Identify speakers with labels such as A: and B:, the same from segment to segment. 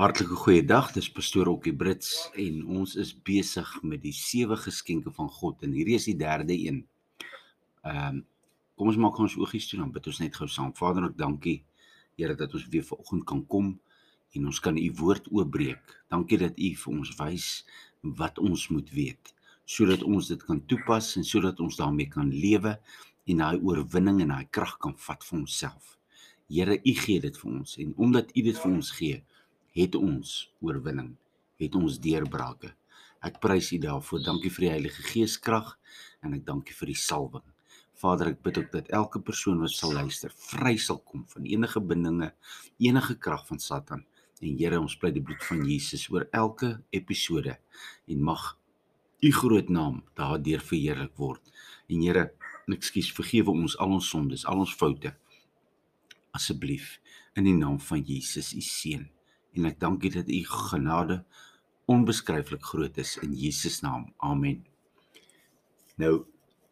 A: Hartlike goeiedag, dis pastoor Okkie Brits en ons is besig met die sewe geskenke van God en hierdie is die derde een. Ehm um, kom ons maak ons oogies toe dan bid ons net gou saam. Vader, ek dankie Here dat ons weer vanoggend kan kom en ons kan u woord oopbreek. Dankie dat u vir ons wys wat ons moet weet sodat ons dit kan toepas en sodat ons daarmee kan lewe en daai oorwinning en daai krag kan vat vir onsself. Here, u gee dit vir ons en omdat u dit vir ons gee, het ons oorwinning, het ons deurbrake. Ek prys U daarvoor. Dankie vir die Heilige Gees krag en ek dankie vir die salwing. Vader, ek bid ook dat elke persoon wat sal luister, vry sal kom van enige bindinge, enige krag van Satan. En Here, ons pleit die bloed van Jesus oor elke episode en mag U groot naam daardeur verheerlik word. En Here, ekskuus, vergewe ons al ons sondes, al ons foute. Asseblief in die naam van Jesus, U seun en ek dank U dat U genade onbeskryflik groot is in Jesus naam. Amen. Nou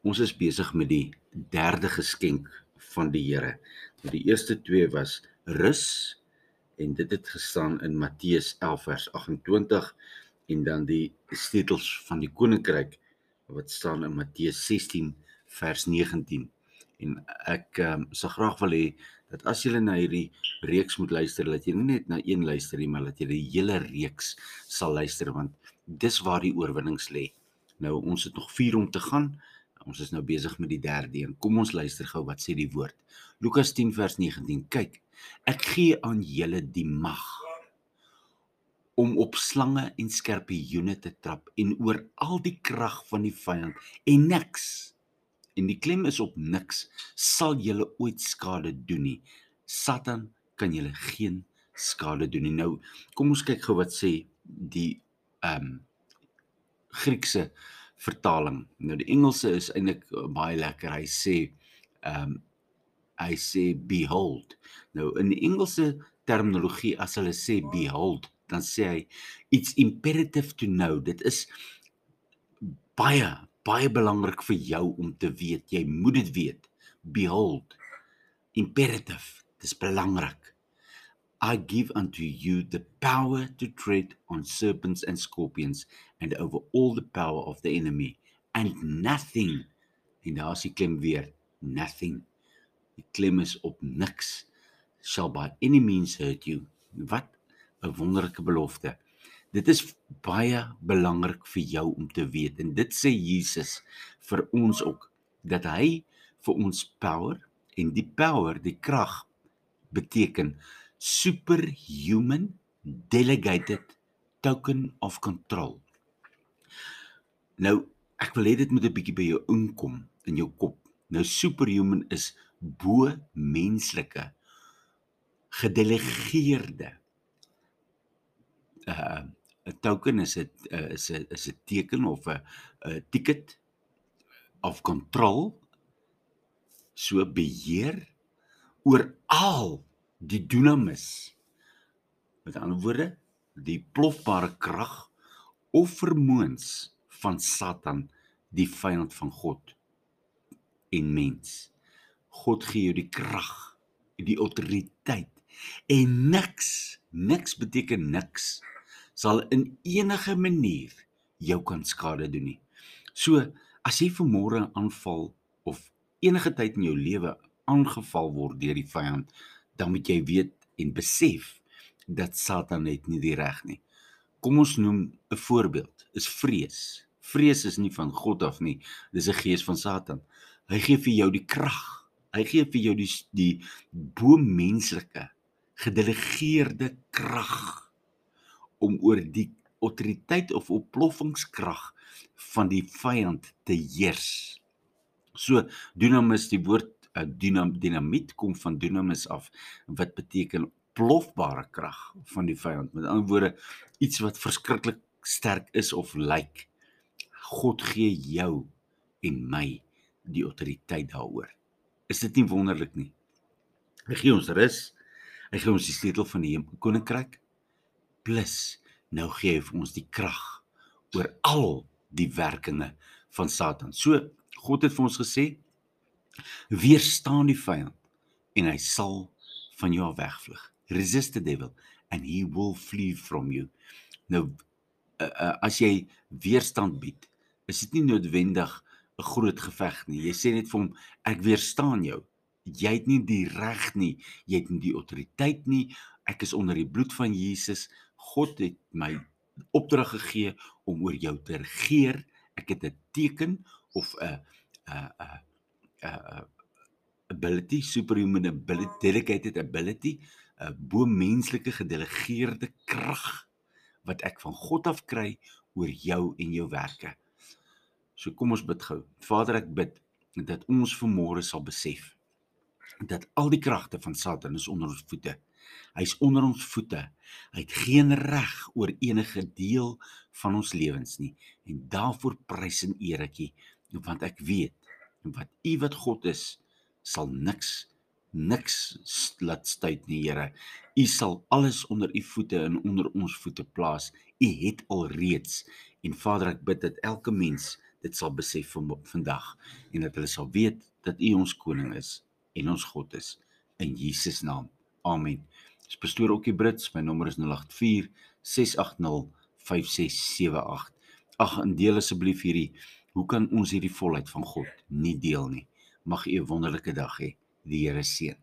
A: ons is besig met die derde geskenk van die Here. Nou die eerste twee was rus en dit het gestaan in Matteus 11 vers 28 en dan die sleutels van die koninkryk wat staan in Matteus 16 vers 19 en ek um, sal graag wil hê dat as jy na hierdie reeks moet luister, dat jy nie net na een luister nie, maar dat jy die hele reeks sal luister want dis waar die oorwinnings lê. Nou ons het nog 4 om te gaan. Ons is nou besig met die derde een. Kom ons luister gou wat sê die woord. Lukas 10 vers 19. Kyk, ek gee aan julle die mag om op slange en skorpioene te trap en oor al die krag van die vyand en niks en die klem is op niks sal julle ooit skade doen nie. Satan kan julle geen skade doen nie. Nou kom ons kyk gou wat sê die ehm um, Griekse vertaling. Nou die Engelse is eintlik uh, baie lekker. Hy sê ehm um, hy sê behold. Nou in die Engelse terminologie as hulle sê behold, dan sê hy it's imperative to know. Dit is baie baie belangrik vir jou om te weet. Jy moet dit weet. Behold. Imperative. Dis belangrik. I give unto you the power to tread on serpents and scorpions and over all the power of the enemy and nothing en daar is die klem weer nothing die klem is op niks shall by any means hurt you wat 'n wonderlike belofte Dit is baie belangrik vir jou om te weet en dit sê Jesus vir ons ook dat hy vir ons power en die power, die krag beteken superhuman delegated token of control. Nou, ek wil hê dit moet 'n bietjie by jou inkom in jou kop. Nou superhuman is bo menslike gedelegeerde uh 'n token is dit uh, is 'n is 'n teken of 'n 'n ticket of control so beheer oor al die dunamis. Met ander woorde die plofbare krag of vermoëns van Satan die vyand van God en mens. God gee jou die krag die autoriteit en niks niks beteken niks sal in enige manier jou kan skade doen nie. So as jy vanmôre aanval of enige tyd in jou lewe aangeval word deur die vyand, dan moet jy weet en besef dat Satan net nie die reg nie. Kom ons noem 'n voorbeeld, is vrees. Vrees is nie van God af nie, dis 'n gees van Satan. Hy gee vir jou die krag. Hy gee vir jou die die bo menslike gedelegeerde krag om oor die autoriteit of opploffingskrag van die vyand te heers. So dunamis die woord uh, dynam dinamiet kom van dunamis af wat beteken plofbare krag van die vyand. Met ander woorde iets wat verskriklik sterk is of lyk. God gee jou en my die autoriteit daaroor. Is dit nie wonderlik nie? Hy gee ons rus. Hy gee ons die sleutel van die koninkryk plus nou gee hy vir ons die krag oor al die werkinge van Satan. So God het vir ons gesê weerstaan die vyand en hy sal van jou wegvlug. Resist the devil and he will flee from you. Nou uh, uh, as jy weerstand bied, is dit nie noodwendig 'n groot geveg nie. Jy sê net vir hom ek weerstaan jou. Jy het nie die reg nie, jy het nie die autoriteit nie. Ek is onder die bloed van Jesus. God het my opdrag gegee om oor jou te regeer. Ek het 'n teken of 'n 'n 'n 'n ability, superhuman ability, delegated ability, 'n bo menslike gedelegeerde krag wat ek van God af kry oor jou en jou werke. So kom ons bid gou. Vader, ek bid dat ons vanmôre sal besef dat al die kragte van Satan is onder ons voete. Hy's onder ons voete. Hy het geen reg oor enige deel van ons lewens nie. En daarvoor prys en eer ek U, want ek weet wat U wat God is, sal niks niks laat stuit nie, Here. U sal alles onder U voete en onder ons voete plaas. U het al reeds. En Vader, ek bid dat elke mens dit sal besef van vandag en dat hulle sal weet dat U ons koning is en ons God is in Jesus naam. Amen. Dis pastoor Okkie Brits, my nommer is 084 680 5678. Ag, deel asseblief hierdie. Hoe kan ons hierdie volheid van God nie deel nie? Mag u 'n wonderlike dag hê. Die Here seën.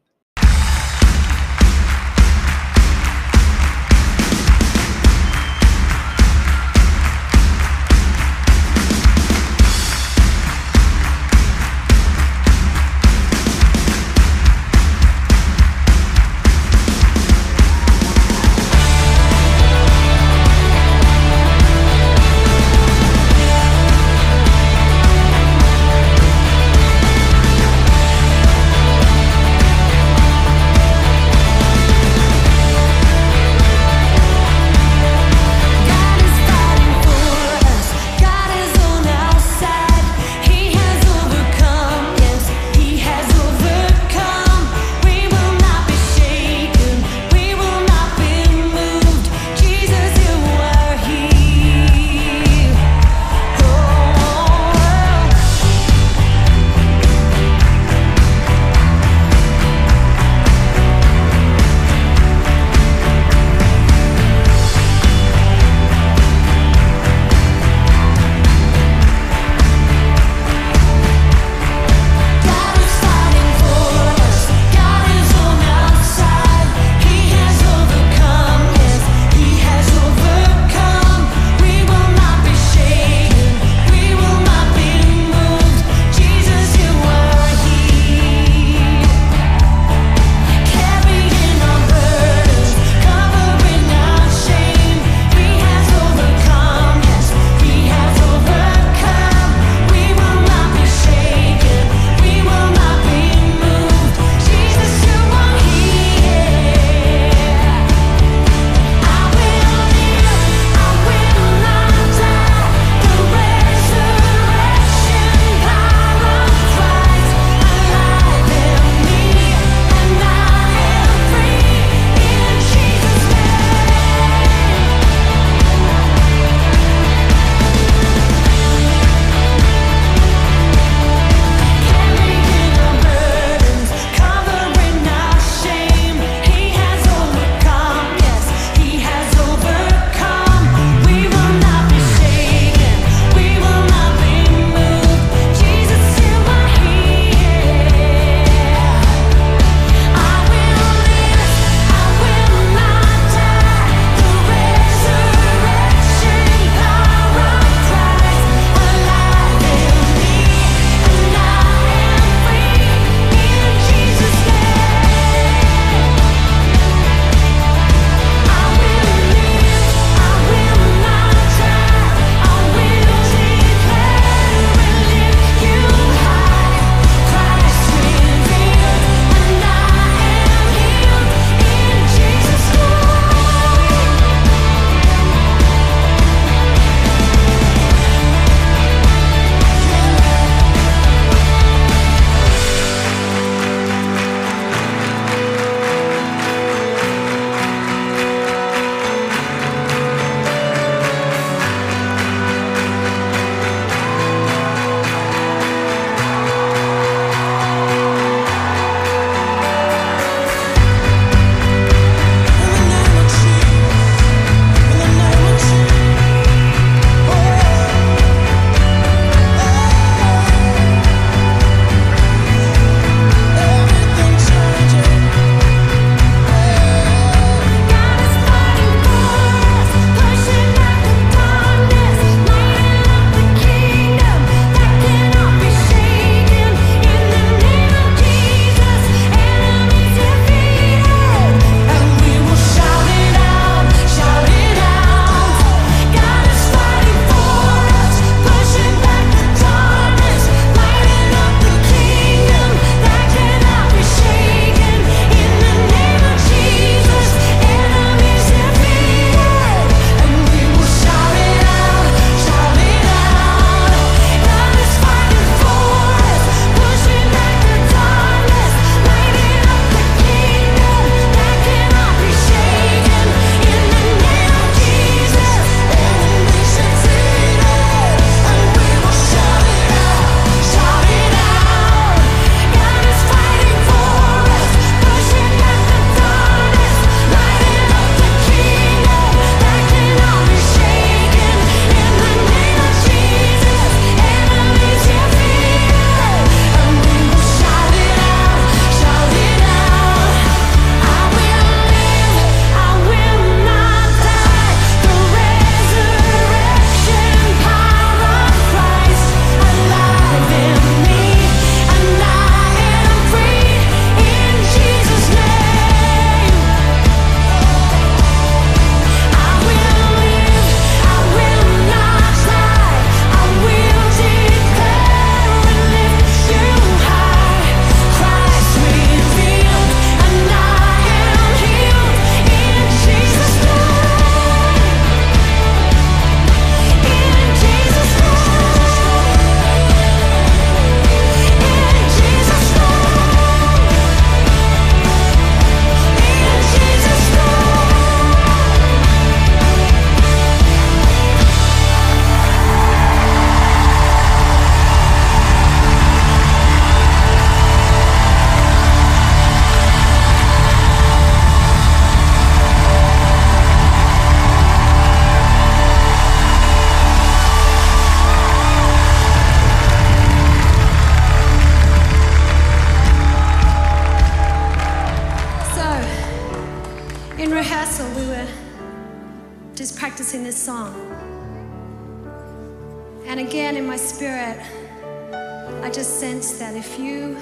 B: That if you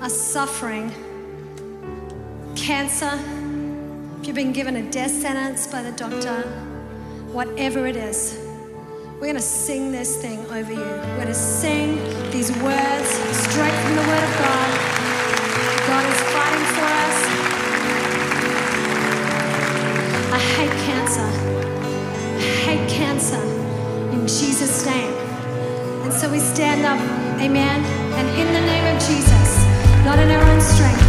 B: are suffering cancer, if you've been given a death sentence by the doctor, whatever it is, we're going to sing this thing over you. We're going to sing these words straight from the Word of God. God is fighting for us. I hate cancer. I hate cancer in Jesus' name. And so we stand up, amen. And in the name of Jesus, not in our own strength,